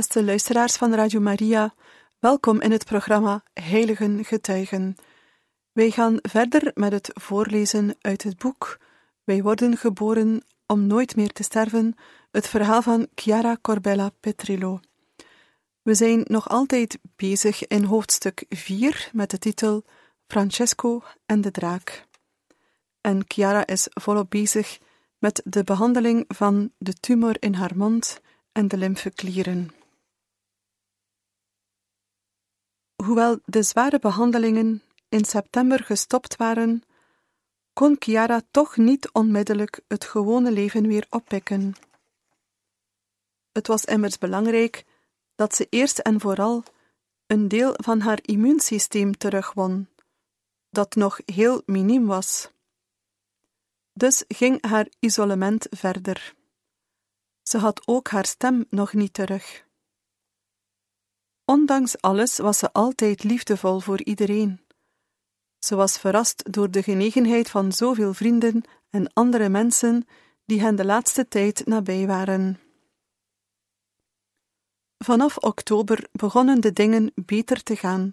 Beste luisteraars van Radio Maria, welkom in het programma Heiligen Getuigen. Wij gaan verder met het voorlezen uit het boek Wij worden geboren om nooit meer te sterven, het verhaal van Chiara Corbella Petrillo. We zijn nog altijd bezig in hoofdstuk 4 met de titel Francesco en de draak. En Chiara is volop bezig met de behandeling van de tumor in haar mond en de lymfeklieren. Hoewel de zware behandelingen in september gestopt waren, kon Chiara toch niet onmiddellijk het gewone leven weer oppikken. Het was immers belangrijk dat ze eerst en vooral een deel van haar immuunsysteem terugwon, dat nog heel miniem was. Dus ging haar isolement verder. Ze had ook haar stem nog niet terug. Ondanks alles was ze altijd liefdevol voor iedereen. Ze was verrast door de genegenheid van zoveel vrienden en andere mensen die hen de laatste tijd nabij waren. Vanaf oktober begonnen de dingen beter te gaan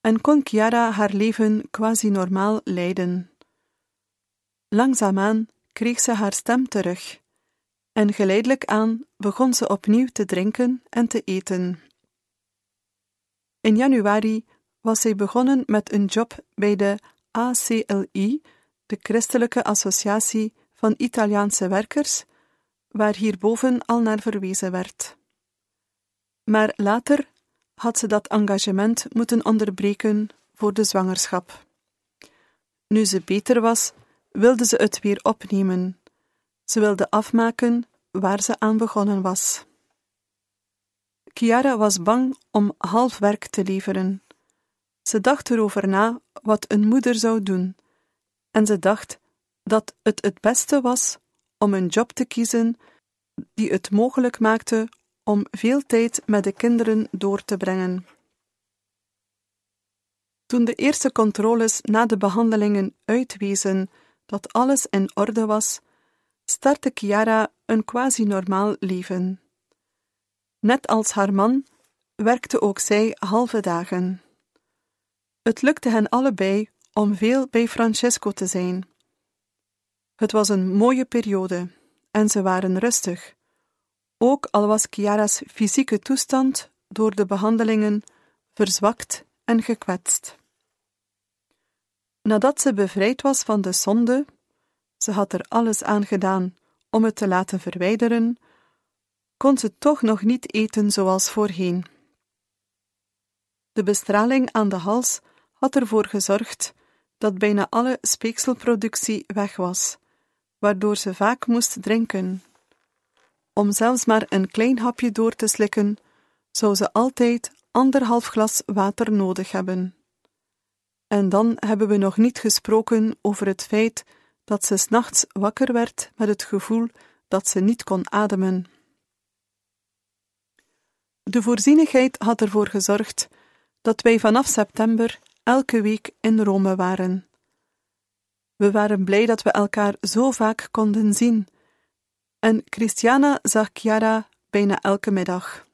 en kon Chiara haar leven quasi normaal leiden. Langzaamaan kreeg ze haar stem terug en geleidelijk aan begon ze opnieuw te drinken en te eten. In januari was zij begonnen met een job bij de ACLI, de Christelijke Associatie van Italiaanse Werkers, waar hierboven al naar verwezen werd. Maar later had ze dat engagement moeten onderbreken voor de zwangerschap. Nu ze beter was, wilde ze het weer opnemen. Ze wilde afmaken waar ze aan begonnen was. Chiara was bang om half werk te leveren. Ze dacht erover na wat een moeder zou doen, en ze dacht dat het het beste was om een job te kiezen die het mogelijk maakte om veel tijd met de kinderen door te brengen. Toen de eerste controles na de behandelingen uitwezen dat alles in orde was, startte Chiara een quasi-normaal leven. Net als haar man werkte ook zij halve dagen. Het lukte hen allebei om veel bij Francesco te zijn. Het was een mooie periode en ze waren rustig, ook al was Chiara's fysieke toestand door de behandelingen verzwakt en gekwetst. Nadat ze bevrijd was van de zonde, ze had er alles aan gedaan om het te laten verwijderen, kon ze toch nog niet eten zoals voorheen. De bestraling aan de hals had ervoor gezorgd dat bijna alle speekselproductie weg was, waardoor ze vaak moest drinken. Om zelfs maar een klein hapje door te slikken, zou ze altijd anderhalf glas water nodig hebben. En dan hebben we nog niet gesproken over het feit dat ze s'nachts wakker werd met het gevoel dat ze niet kon ademen. De voorzienigheid had ervoor gezorgd dat wij vanaf september elke week in Rome waren. We waren blij dat we elkaar zo vaak konden zien, en Christiana zag Chiara bijna elke middag.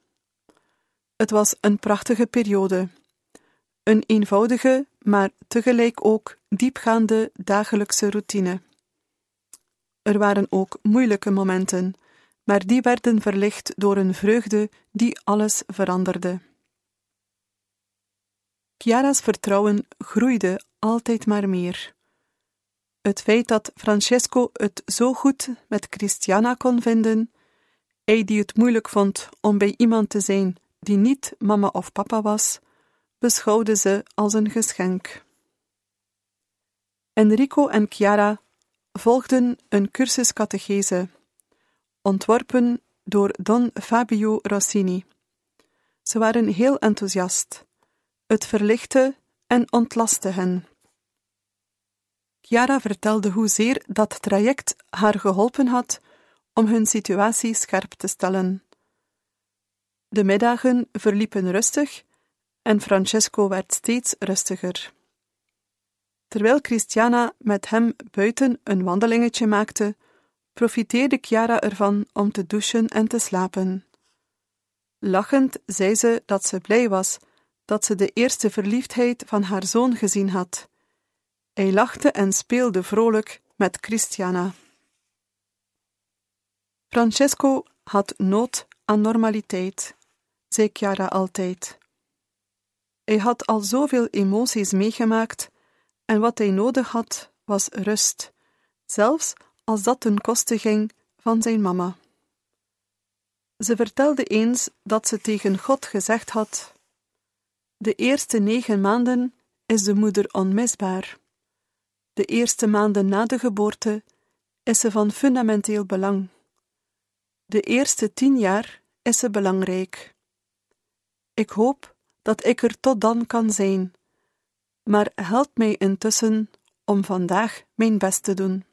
Het was een prachtige periode, een eenvoudige, maar tegelijk ook diepgaande dagelijkse routine. Er waren ook moeilijke momenten, maar die werden verlicht door een vreugde die alles veranderde. Chiara's vertrouwen groeide altijd maar meer. Het feit dat Francesco het zo goed met Christiana kon vinden, hij die het moeilijk vond om bij iemand te zijn die niet mama of papa was, beschouwde ze als een geschenk. Enrico en Chiara volgden een cursus catechese, ontworpen door Don Fabio Rossini. Ze waren heel enthousiast. Het verlichtte en ontlastte hen. Chiara vertelde hoezeer dat traject haar geholpen had om hun situatie scherp te stellen. De middagen verliepen rustig en Francesco werd steeds rustiger. Terwijl Christiana met hem buiten een wandelingetje maakte, profiteerde Chiara ervan om te douchen en te slapen. Lachend zei ze dat ze blij was dat ze de eerste verliefdheid van haar zoon gezien had. Hij lachte en speelde vrolijk met Christiana. Francesco had nood aan normaliteit, zei Chiara altijd. Hij had al zoveel emoties meegemaakt en wat hij nodig had was rust, zelfs als dat ten koste ging van zijn mama. Ze vertelde eens dat ze tegen God gezegd had: De eerste negen maanden is de moeder onmisbaar. De eerste maanden na de geboorte is ze van fundamenteel belang. De eerste tien jaar is ze belangrijk. Ik hoop dat ik er tot dan kan zijn, maar help mij intussen om vandaag mijn best te doen.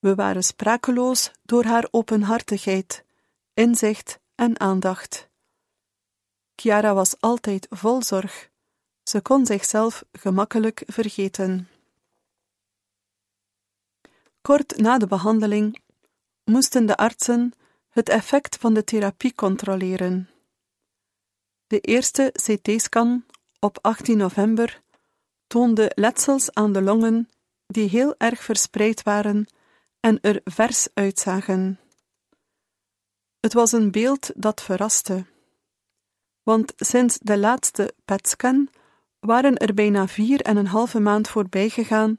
We waren sprakeloos door haar openhartigheid, inzicht en aandacht. Chiara was altijd vol zorg. Ze kon zichzelf gemakkelijk vergeten. Kort na de behandeling moesten de artsen het effect van de therapie controleren. De eerste CT-scan op 18 november toonde letsels aan de longen die heel erg verspreid waren en er vers uitzagen. Het was een beeld dat verraste. Want sinds de laatste PET-scan waren er bijna vier en een halve maand voorbij gegaan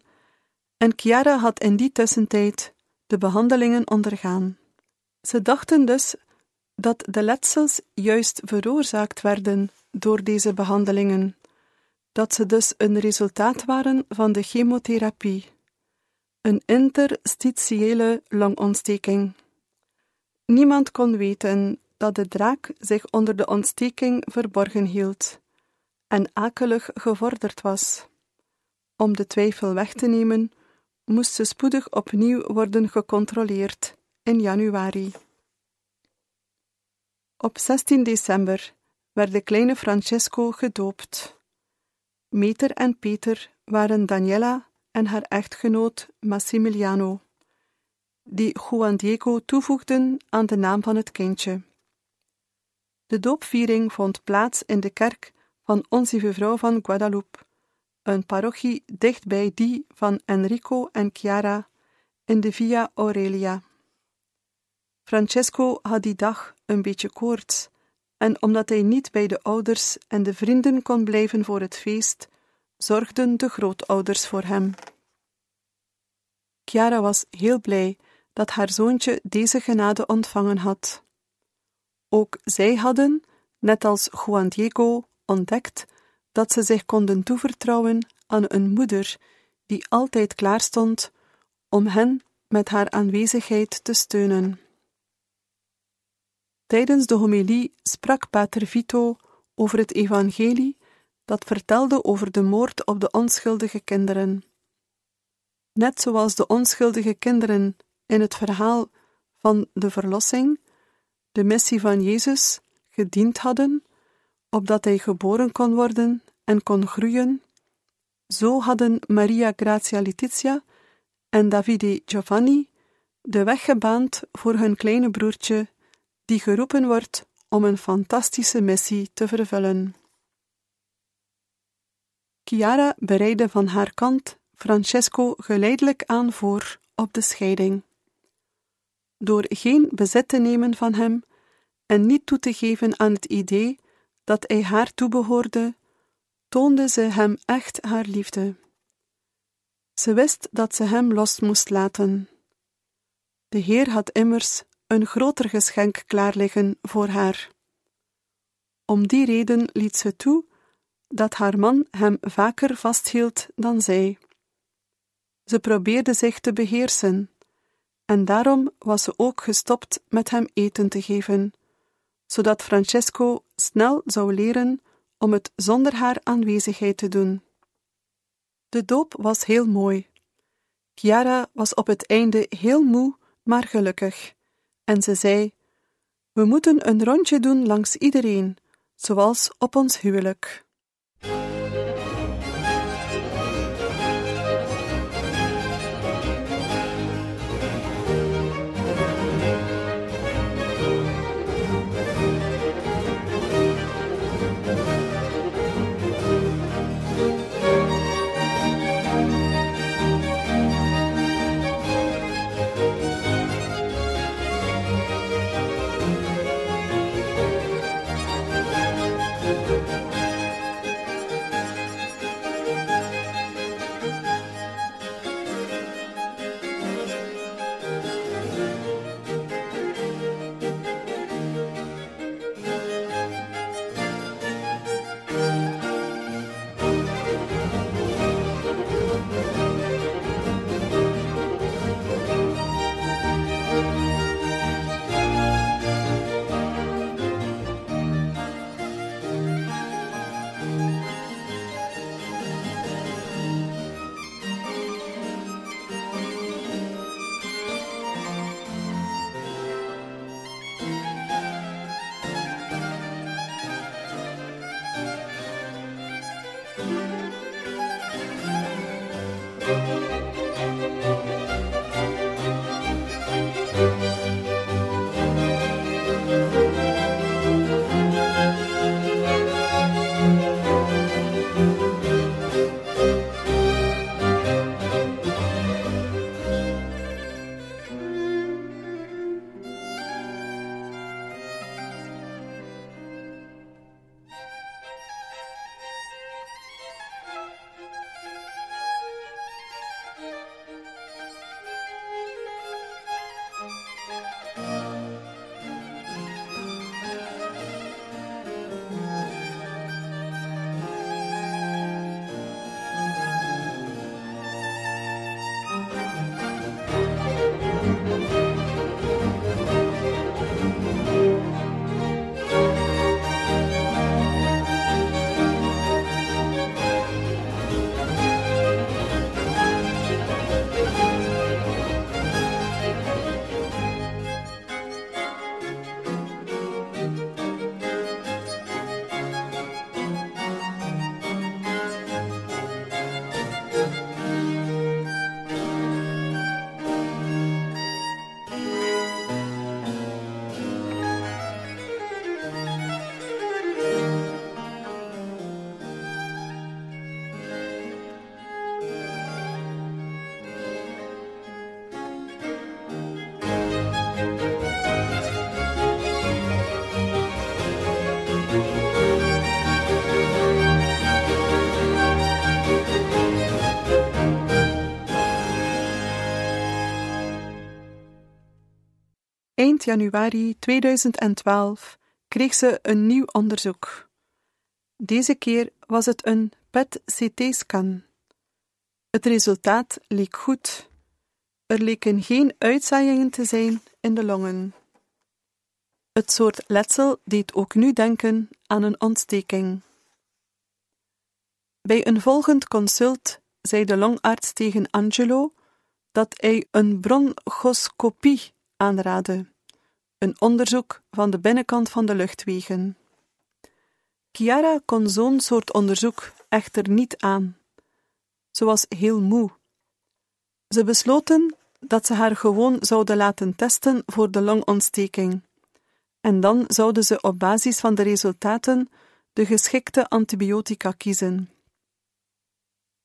en Chiara had in die tussentijd de behandelingen ondergaan. Ze dachten dus dat de letsels juist veroorzaakt werden door deze behandelingen, dat ze dus een resultaat waren van de chemotherapie, een interstitiële longontsteking. Niemand kon weten dat de draak zich onder de ontsteking verborgen hield en akelig gevorderd was. Om de twijfel weg te nemen, moest ze spoedig opnieuw worden gecontroleerd in januari. Op 16 december werd de kleine Francesco gedoopt. Meter en Peter waren Daniela en haar echtgenoot Massimiliano, die Juan Diego toevoegden aan de naam van het kindje. De doopviering vond plaats in de kerk van Onze Vrouw van Guadalupe, een parochie dichtbij die van Enrico en Chiara in de Via Aurelia. Francesco had die dag een beetje koorts, en omdat hij niet bij de ouders en de vrienden kon blijven voor het feest, zorgden de grootouders voor hem. Chiara was heel blij dat haar zoontje deze genade ontvangen had. Ook zij hadden, net als Juan Diego, ontdekt dat ze zich konden toevertrouwen aan een moeder die altijd klaar stond om hen met haar aanwezigheid te steunen. Tijdens de homilie sprak Pater Vito over het evangelie dat vertelde over de moord op de onschuldige kinderen. Net zoals de onschuldige kinderen in het verhaal van de verlossing, de missie van Jezus, gediend hadden, opdat hij geboren kon worden en kon groeien, zo hadden Maria Grazia Letizia en Davide Giovanni de weg gebaand voor hun kleine broertje, die geroepen wordt om een fantastische missie te vervullen. Chiara bereidde van haar kant Francesco geleidelijk aan voor op de scheiding. Door geen bezit te nemen van hem en niet toe te geven aan het idee dat hij haar toebehoorde, toonde ze hem echt haar liefde. Ze wist dat ze hem los moest laten. De Heer had immers een groter geschenk klaar liggen voor haar. Om die reden liet ze toe dat haar man hem vaker vasthield dan zij. Ze probeerde zich te beheersen, en daarom was ze ook gestopt met hem eten te geven, zodat Francesco snel zou leren om het zonder haar aanwezigheid te doen. De doop was heel mooi. Chiara was op het einde heel moe, maar gelukkig, en ze zei: We moeten een rondje doen langs iedereen, zoals op ons huwelijk. Eind januari 2012 kreeg ze een nieuw onderzoek. Deze keer was het een PET-CT-scan. Het resultaat leek goed. Er leken geen uitzaaiingen te zijn in de longen. Het soort letsel deed ook nu denken aan een ontsteking. Bij een volgend consult zei de longarts tegen Angelo dat hij een bronchoscopie aanraadde, een onderzoek van de binnenkant van de luchtwegen. Chiara kon zo'n soort onderzoek echter niet aan. Ze was heel moe. Ze besloten dat ze haar gewoon zouden laten testen voor de longontsteking. En dan zouden ze op basis van de resultaten de geschikte antibiotica kiezen.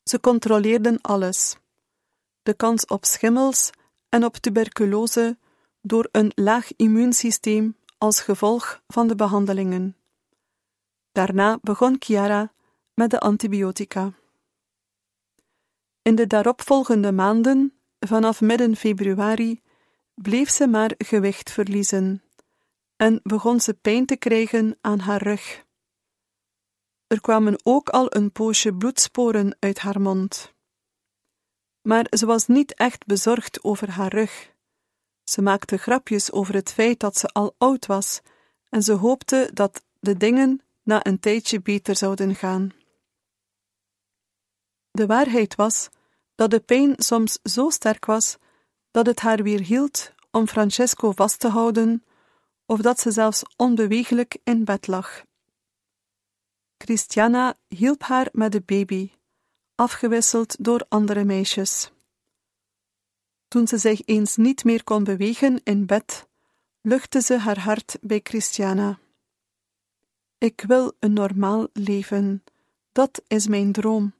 Ze controleerden alles: de kans op schimmels en op tuberculose door een laag immuunsysteem als gevolg van de behandelingen. Daarna begon Chiara met de antibiotica. In de daaropvolgende maanden, vanaf midden februari, bleef ze maar gewicht verliezen en begon ze pijn te krijgen aan haar rug. Er kwamen ook al een poosje bloedsporen uit haar mond. maar ze was niet echt bezorgd over haar rug. Ze maakte grapjes over het feit dat ze al oud was en ze hoopte dat de dingen na een tijdje beter zouden gaan. De waarheid was dat de pijn soms zo sterk was dat het haar weer hield om Francesco vast te houden, of dat ze zelfs onbeweeglijk in bed lag. Christiana hielp haar met de baby, afgewisseld door andere meisjes. Toen ze zich eens niet meer kon bewegen in bed, luchtte ze haar hart bij Christiana. Ik wil een normaal leven, dat is mijn droom.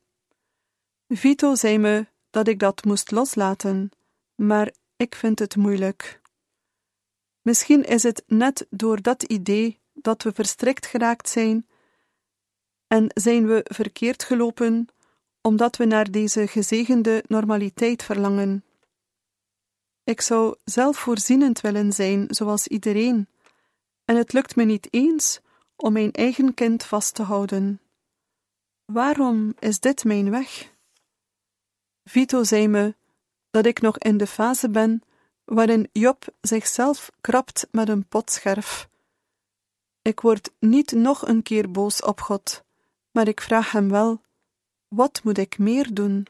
Vito zei me dat ik dat moest loslaten, maar ik vind het moeilijk. Misschien is het net door dat idee dat we verstrikt geraakt zijn en zijn we verkeerd gelopen omdat we naar deze gezegende normaliteit verlangen. Ik zou zelfvoorzienend willen zijn, zoals iedereen, en het lukt me niet eens om mijn eigen kind vast te houden. Waarom is dit mijn weg? Vito zei me dat ik nog in de fase ben waarin Job zichzelf krabt met een potscherf. Ik word niet nog een keer boos op God, maar ik vraag hem wel: wat moet ik meer doen?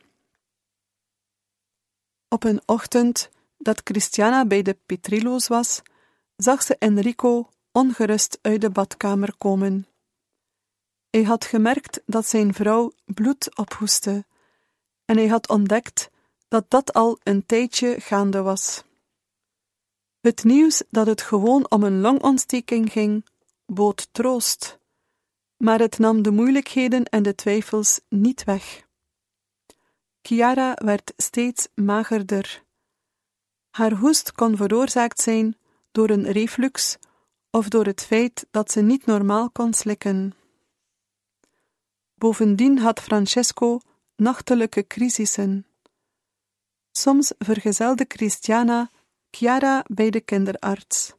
Op een ochtend dat Christiana bij de Petrillo's was, zag ze Enrico ongerust uit de badkamer komen. Hij had gemerkt dat zijn vrouw bloed ophoestte, en hij had ontdekt dat dat al een tijdje gaande was. Het nieuws dat het gewoon om een longontsteking ging, bood troost, maar het nam de moeilijkheden en de twijfels niet weg. Chiara werd steeds magerder. Haar hoest kon veroorzaakt zijn door een reflux of door het feit dat ze niet normaal kon slikken. Bovendien had Francesco nachtelijke crisissen. Soms vergezelde Christiana Chiara bij de kinderarts.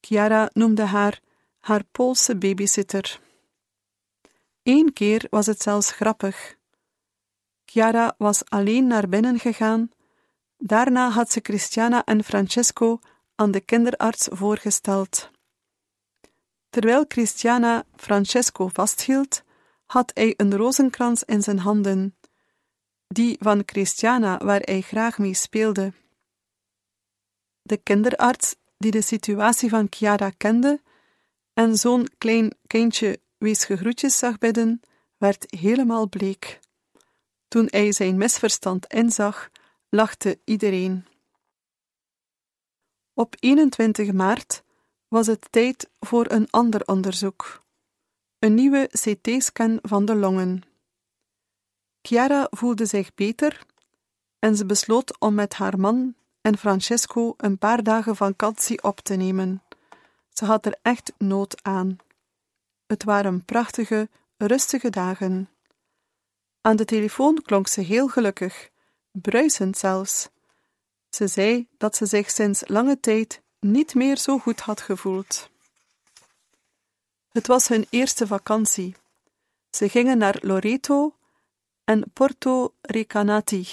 Chiara noemde haar haar Poolse babysitter. Eén keer was het zelfs grappig. Chiara was alleen naar binnen gegaan. Daarna had ze Christiana en Francesco aan de kinderarts voorgesteld. Terwijl Christiana Francesco vasthield, had hij een rozenkrans in zijn handen, die van Christiana waar hij graag mee speelde. De kinderarts, die de situatie van Chiara kende en zo'n klein kindje weesgegroetjes zag bidden, werd helemaal bleek. Toen hij zijn misverstand inzag, lachte iedereen. Op 21 maart was het tijd voor een ander onderzoek. Een nieuwe CT-scan van de longen. Chiara voelde zich beter en ze besloot om met haar man en Francesco een paar dagen vakantie op te nemen. Ze had er echt nood aan. Het waren prachtige, rustige dagen. Aan de telefoon klonk ze heel gelukkig, bruisend zelfs. Ze zei dat ze zich sinds lange tijd niet meer zo goed had gevoeld. Het was hun eerste vakantie. Ze gingen naar Loreto en Porto Recanati.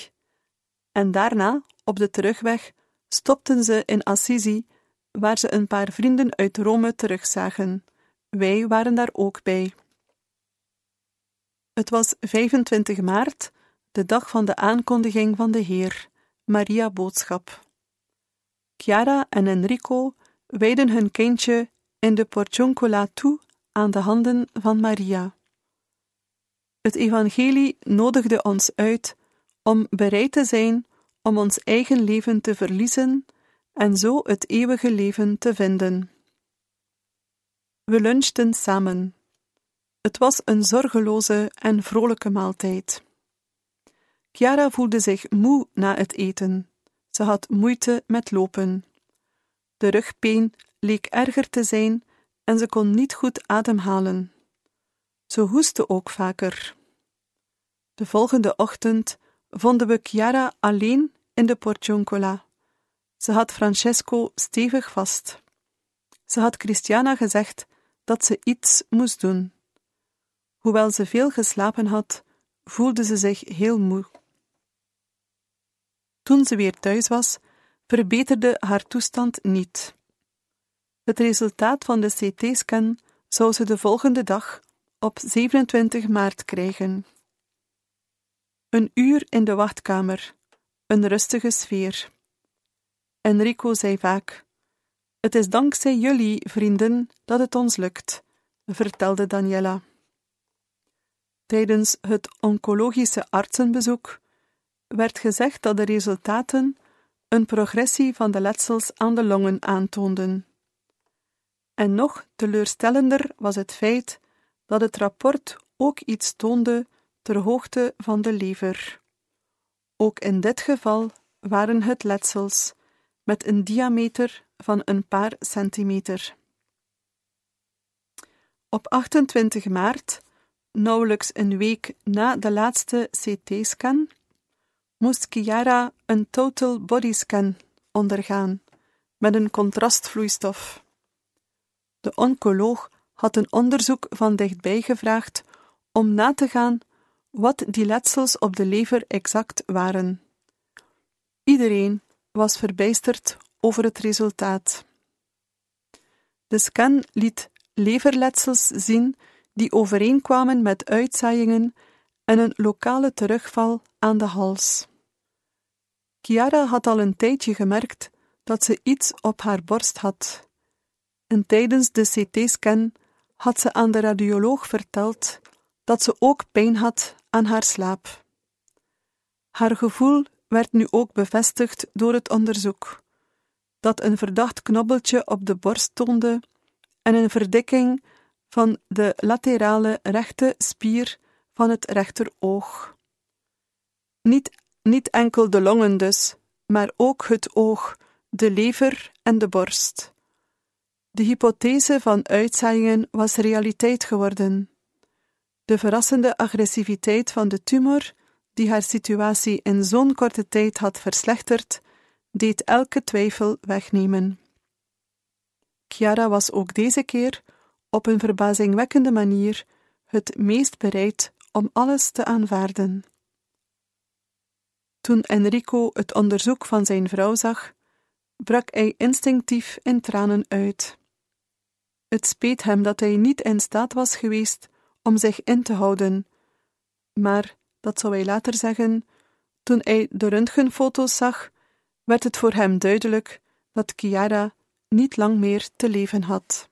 En daarna, op de terugweg, stopten ze in Assisi, waar ze een paar vrienden uit Rome terugzagen. Wij waren daar ook bij. Het was 25 maart, de dag van de aankondiging van de Heer, Maria Boodschap. Chiara en Enrico wijden hun kindje in de Porciuncola toe aan de handen van Maria. Het Evangelie nodigde ons uit om bereid te zijn om ons eigen leven te verliezen en zo het eeuwige leven te vinden. We lunchten samen. Het was een zorgeloze en vrolijke maaltijd. Chiara voelde zich moe na het eten. Ze had moeite met lopen. De rugpijn leek erger te zijn en ze kon niet goed ademhalen. Ze hoestte ook vaker. De volgende ochtend vonden we Chiara alleen in de portioncola. Ze had Francesco stevig vast. Ze had Christiana gezegd dat ze iets moest doen. Hoewel ze veel geslapen had, voelde ze zich heel moe. Toen ze weer thuis was, verbeterde haar toestand niet. Het resultaat van de CT-scan zou ze de volgende dag, op 27 maart, krijgen. Een uur in de wachtkamer, een rustige sfeer. Enrico zei vaak: Het is dankzij jullie, vrienden, dat het ons lukt, vertelde Daniela. Tijdens het oncologische artsenbezoek werd gezegd dat de resultaten een progressie van de letsels aan de longen aantoonden. En nog teleurstellender was het feit dat het rapport ook iets toonde ter hoogte van de lever. Ook in dit geval waren het letsels met een diameter van een paar centimeter. Op 28 maart, nauwelijks een week na de laatste CT-scan, moest Chiara een total body scan ondergaan met een contrastvloeistof. De oncoloog had een onderzoek van dichtbij gevraagd om na te gaan wat die letsels op de lever exact waren. Iedereen was verbijsterd over het resultaat. De scan liet leverletsels zien die overeenkwamen met uitzaaiingen en een lokale terugval aan de hals. Chiara had al een tijdje gemerkt dat ze iets op haar borst had. En tijdens de CT-scan had ze aan de radioloog verteld dat ze ook pijn had aan haar slaap. Haar gevoel werd nu ook bevestigd door het onderzoek, dat een verdacht knobbeltje op de borst toonde en een verdikking van de laterale rechte spier van het rechteroog. Niet, niet enkel de longen dus, maar ook het oog, de lever en de borst. De hypothese van uitzaaiingen was realiteit geworden. De verrassende agressiviteit van de tumor, die haar situatie in zo'n korte tijd had verslechterd, deed elke twijfel wegnemen. Chiara was ook deze keer, op een verbazingwekkende manier, het meest bereid om alles te aanvaarden. Toen Enrico het onderzoek van zijn vrouw zag, brak hij instinctief in tranen uit. Het speet hem dat hij niet in staat was geweest om zich in te houden, maar, dat zou hij later zeggen, toen hij de röntgenfoto's zag, werd het voor hem duidelijk dat Chiara niet lang meer te leven had.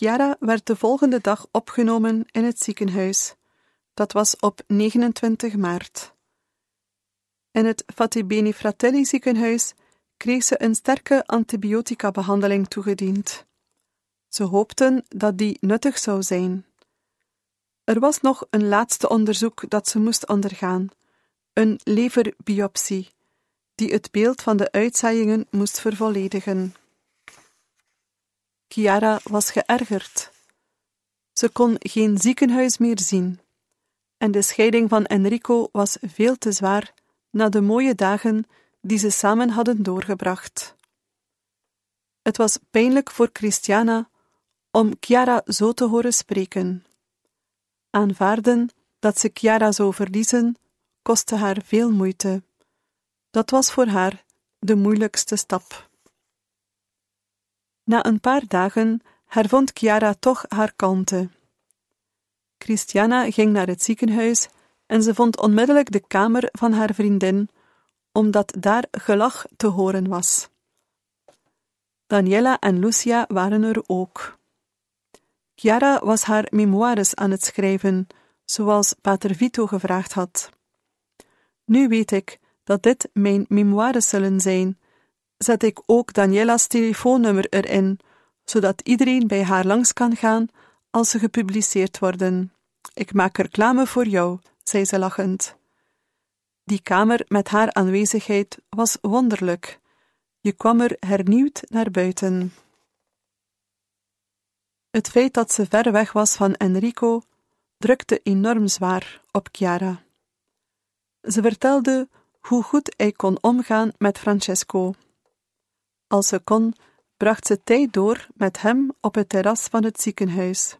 Chiara werd de volgende dag opgenomen in het ziekenhuis. Dat was op 29 maart. In het Fattibeni Fratelli ziekenhuis kreeg ze een sterke antibiotica-behandeling toegediend. Ze hoopten dat die nuttig zou zijn. Er was nog een laatste onderzoek dat ze moest ondergaan: een leverbiopsie, die het beeld van de uitzaaiingen moest vervolledigen. Chiara was geërgerd. Ze kon geen ziekenhuis meer zien, en de scheiding van Enrico was veel te zwaar na de mooie dagen die ze samen hadden doorgebracht. Het was pijnlijk voor Christiana om Chiara zo te horen spreken. Aanvaarden dat ze Chiara zou verliezen, kostte haar veel moeite. Dat was voor haar de moeilijkste stap. Na een paar dagen hervond Chiara toch haar kalmte. Christiana ging naar het ziekenhuis en ze vond onmiddellijk de kamer van haar vriendin, omdat daar gelach te horen was. Daniela en Lucia waren er ook. Chiara was haar memoires aan het schrijven, zoals Pater Vito gevraagd had. Nu weet ik dat dit mijn memoires zullen zijn, zet ik ook Daniela's telefoonnummer erin, zodat iedereen bij haar langs kan gaan als ze gepubliceerd worden. Ik maak reclame voor jou, zei ze lachend. Die kamer met haar aanwezigheid was wonderlijk. Je kwam er hernieuwd naar buiten. Het feit dat ze ver weg was van Enrico drukte enorm zwaar op Chiara. Ze vertelde hoe goed hij kon omgaan met Francesco. Als ze kon, bracht ze tijd door met hem op het terras van het ziekenhuis.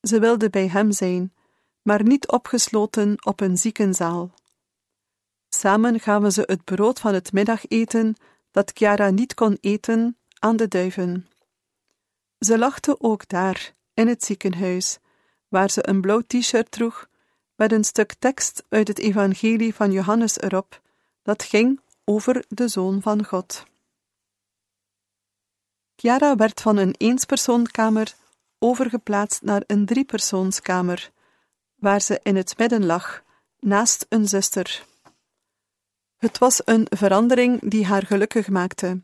Ze wilde bij hem zijn, maar niet opgesloten op een ziekenzaal. Samen gaven ze het brood van het middageten dat Chiara niet kon eten aan de duiven. Ze lachte ook daar, in het ziekenhuis, waar ze een blauw t-shirt droeg met een stuk tekst uit het Evangelie van Johannes erop, dat ging over de Zoon van God. Chiara werd van een eenspersoonkamer overgeplaatst naar een driepersoonskamer, waar ze in het midden lag, naast een zuster. Het was een verandering die haar gelukkig maakte.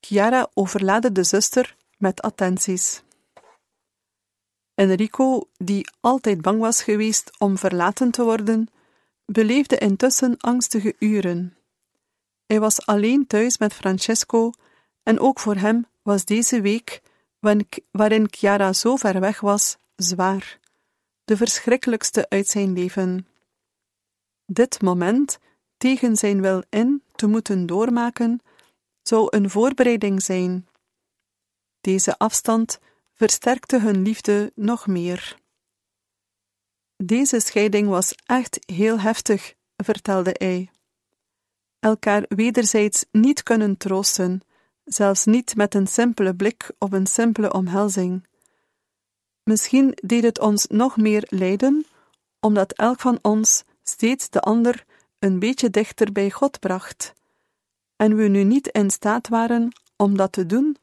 Chiara overlaadde de zuster met attenties. Enrico, die altijd bang was geweest om verlaten te worden, beleefde intussen angstige uren. Hij was alleen thuis met Francesco en ook voor hem was deze week, waarin Chiara zo ver weg was, zwaar, de verschrikkelijkste uit zijn leven. Dit moment, tegen zijn wil in te moeten doormaken, zou een voorbereiding zijn. Deze afstand versterkte hun liefde nog meer. Deze scheiding was echt heel heftig, vertelde hij. Elkaar wederzijds niet kunnen troosten, zelfs niet met een simpele blik of een simpele omhelzing. Misschien deed het ons nog meer lijden, omdat elk van ons steeds de ander een beetje dichter bij God bracht, en we nu niet in staat waren om dat te doen,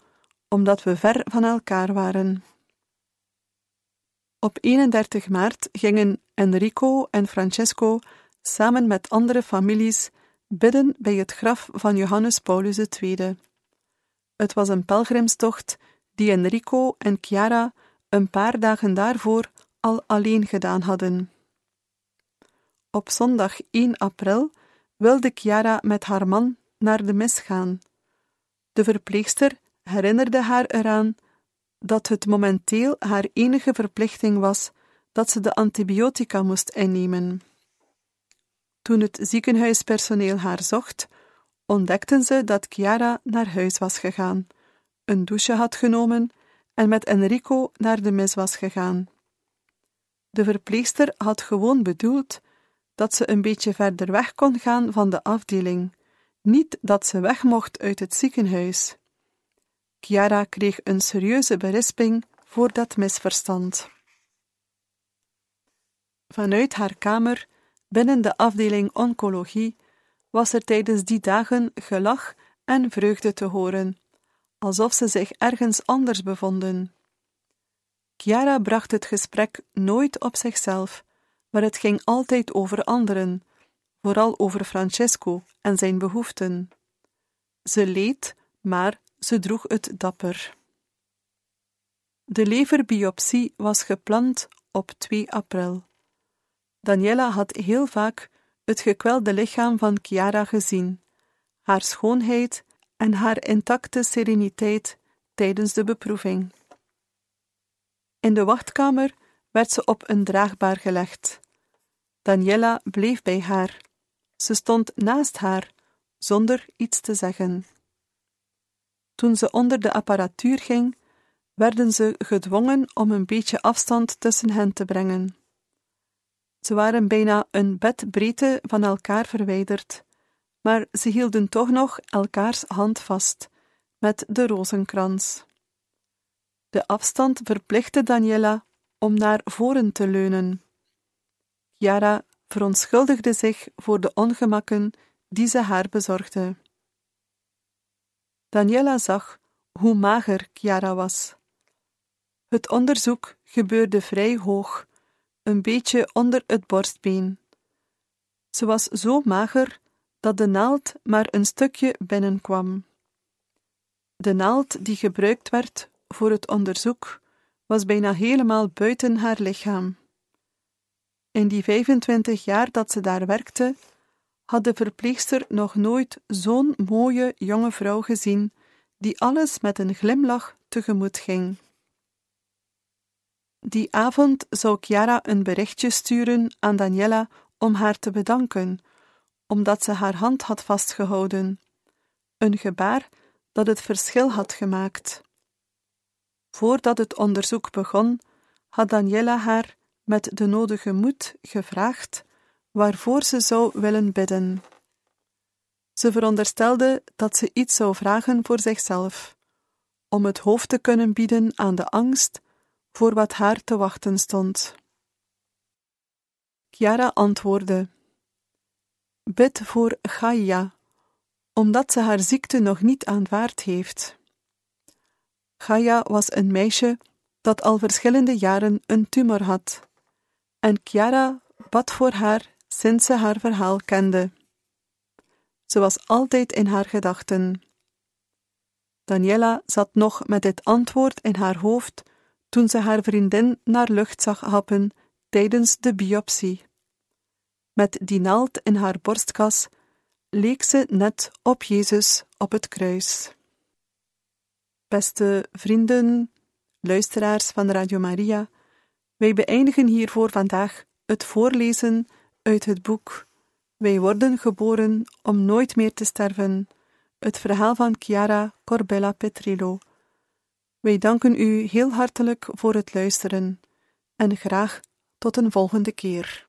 omdat we ver van elkaar waren. Op 31 maart gingen Enrico en Francesco samen met andere families bidden bij het graf van Johannes Paulus II. Het was een pelgrimstocht die Enrico en Chiara een paar dagen daarvoor al alleen gedaan hadden. Op zondag 1 april wilde Chiara met haar man naar de mis gaan. De verpleegster herinnerde haar eraan dat het momenteel haar enige verplichting was dat ze de antibiotica moest innemen. Toen het ziekenhuispersoneel haar zocht, ontdekten ze dat Chiara naar huis was gegaan, een douche had genomen en met Enrico naar de mis was gegaan. De verpleegster had gewoon bedoeld dat ze een beetje verder weg kon gaan van de afdeling, niet dat ze weg mocht uit het ziekenhuis. Chiara kreeg een serieuze berisping voor dat misverstand. Vanuit haar kamer, binnen de afdeling oncologie, was er tijdens die dagen gelach en vreugde te horen, alsof ze zich ergens anders bevonden. Chiara bracht het gesprek nooit op zichzelf, maar het ging altijd over anderen, vooral over Francesco en zijn behoeften. Ze leed, maar ze droeg het dapper. De leverbiopsie was gepland op 2 april. Daniela had heel vaak het gekwelde lichaam van Chiara gezien, haar schoonheid en haar intacte sereniteit tijdens de beproeving. In de wachtkamer werd ze op een draagbaar gelegd. Daniela bleef bij haar. Ze stond naast haar, zonder iets te zeggen. Toen ze onder de apparatuur ging, werden ze gedwongen om een beetje afstand tussen hen te brengen. Ze waren bijna een bedbreedte van elkaar verwijderd, maar ze hielden toch nog elkaars hand vast, met de rozenkrans. De afstand verplichtte Daniela om naar voren te leunen. Chiara verontschuldigde zich voor de ongemakken die ze haar bezorgde. Daniela zag hoe mager Chiara was. Het onderzoek gebeurde vrij hoog, een beetje onder het borstbeen. Ze was zo mager dat de naald maar een stukje binnenkwam. De naald die gebruikt werd voor het onderzoek was bijna helemaal buiten haar lichaam. In die 25 jaar dat ze daar werkte, had de verpleegster nog nooit zo'n mooie jonge vrouw gezien, die alles met een glimlach tegemoet ging. Die avond zou Chiara een berichtje sturen aan Daniela om haar te bedanken, omdat ze haar hand had vastgehouden. Een gebaar dat het verschil had gemaakt. Voordat het onderzoek begon, had Daniela haar met de nodige moed gevraagd waarvoor ze zou willen bidden. Ze veronderstelde dat ze iets zou vragen voor zichzelf, om het hoofd te kunnen bieden aan de angst voor wat haar te wachten stond. Chiara antwoordde: Bid voor Gaia, omdat ze haar ziekte nog niet aanvaard heeft. Gaia was een meisje dat al verschillende jaren een tumor had, en Chiara bad voor haar sinds ze haar verhaal kende. Ze was altijd in haar gedachten. Daniela zat nog met dit antwoord in haar hoofd toen ze haar vriendin naar lucht zag happen tijdens de biopsie. Met die naald in haar borstkas leek ze net op Jezus op het kruis. Beste vrienden, luisteraars van Radio Maria, wij beëindigen hiervoor vandaag het voorlezen uit het boek Wij worden geboren om nooit meer te sterven, het verhaal van Chiara Corbella Petrillo. Wij danken u heel hartelijk voor het luisteren en graag tot een volgende keer.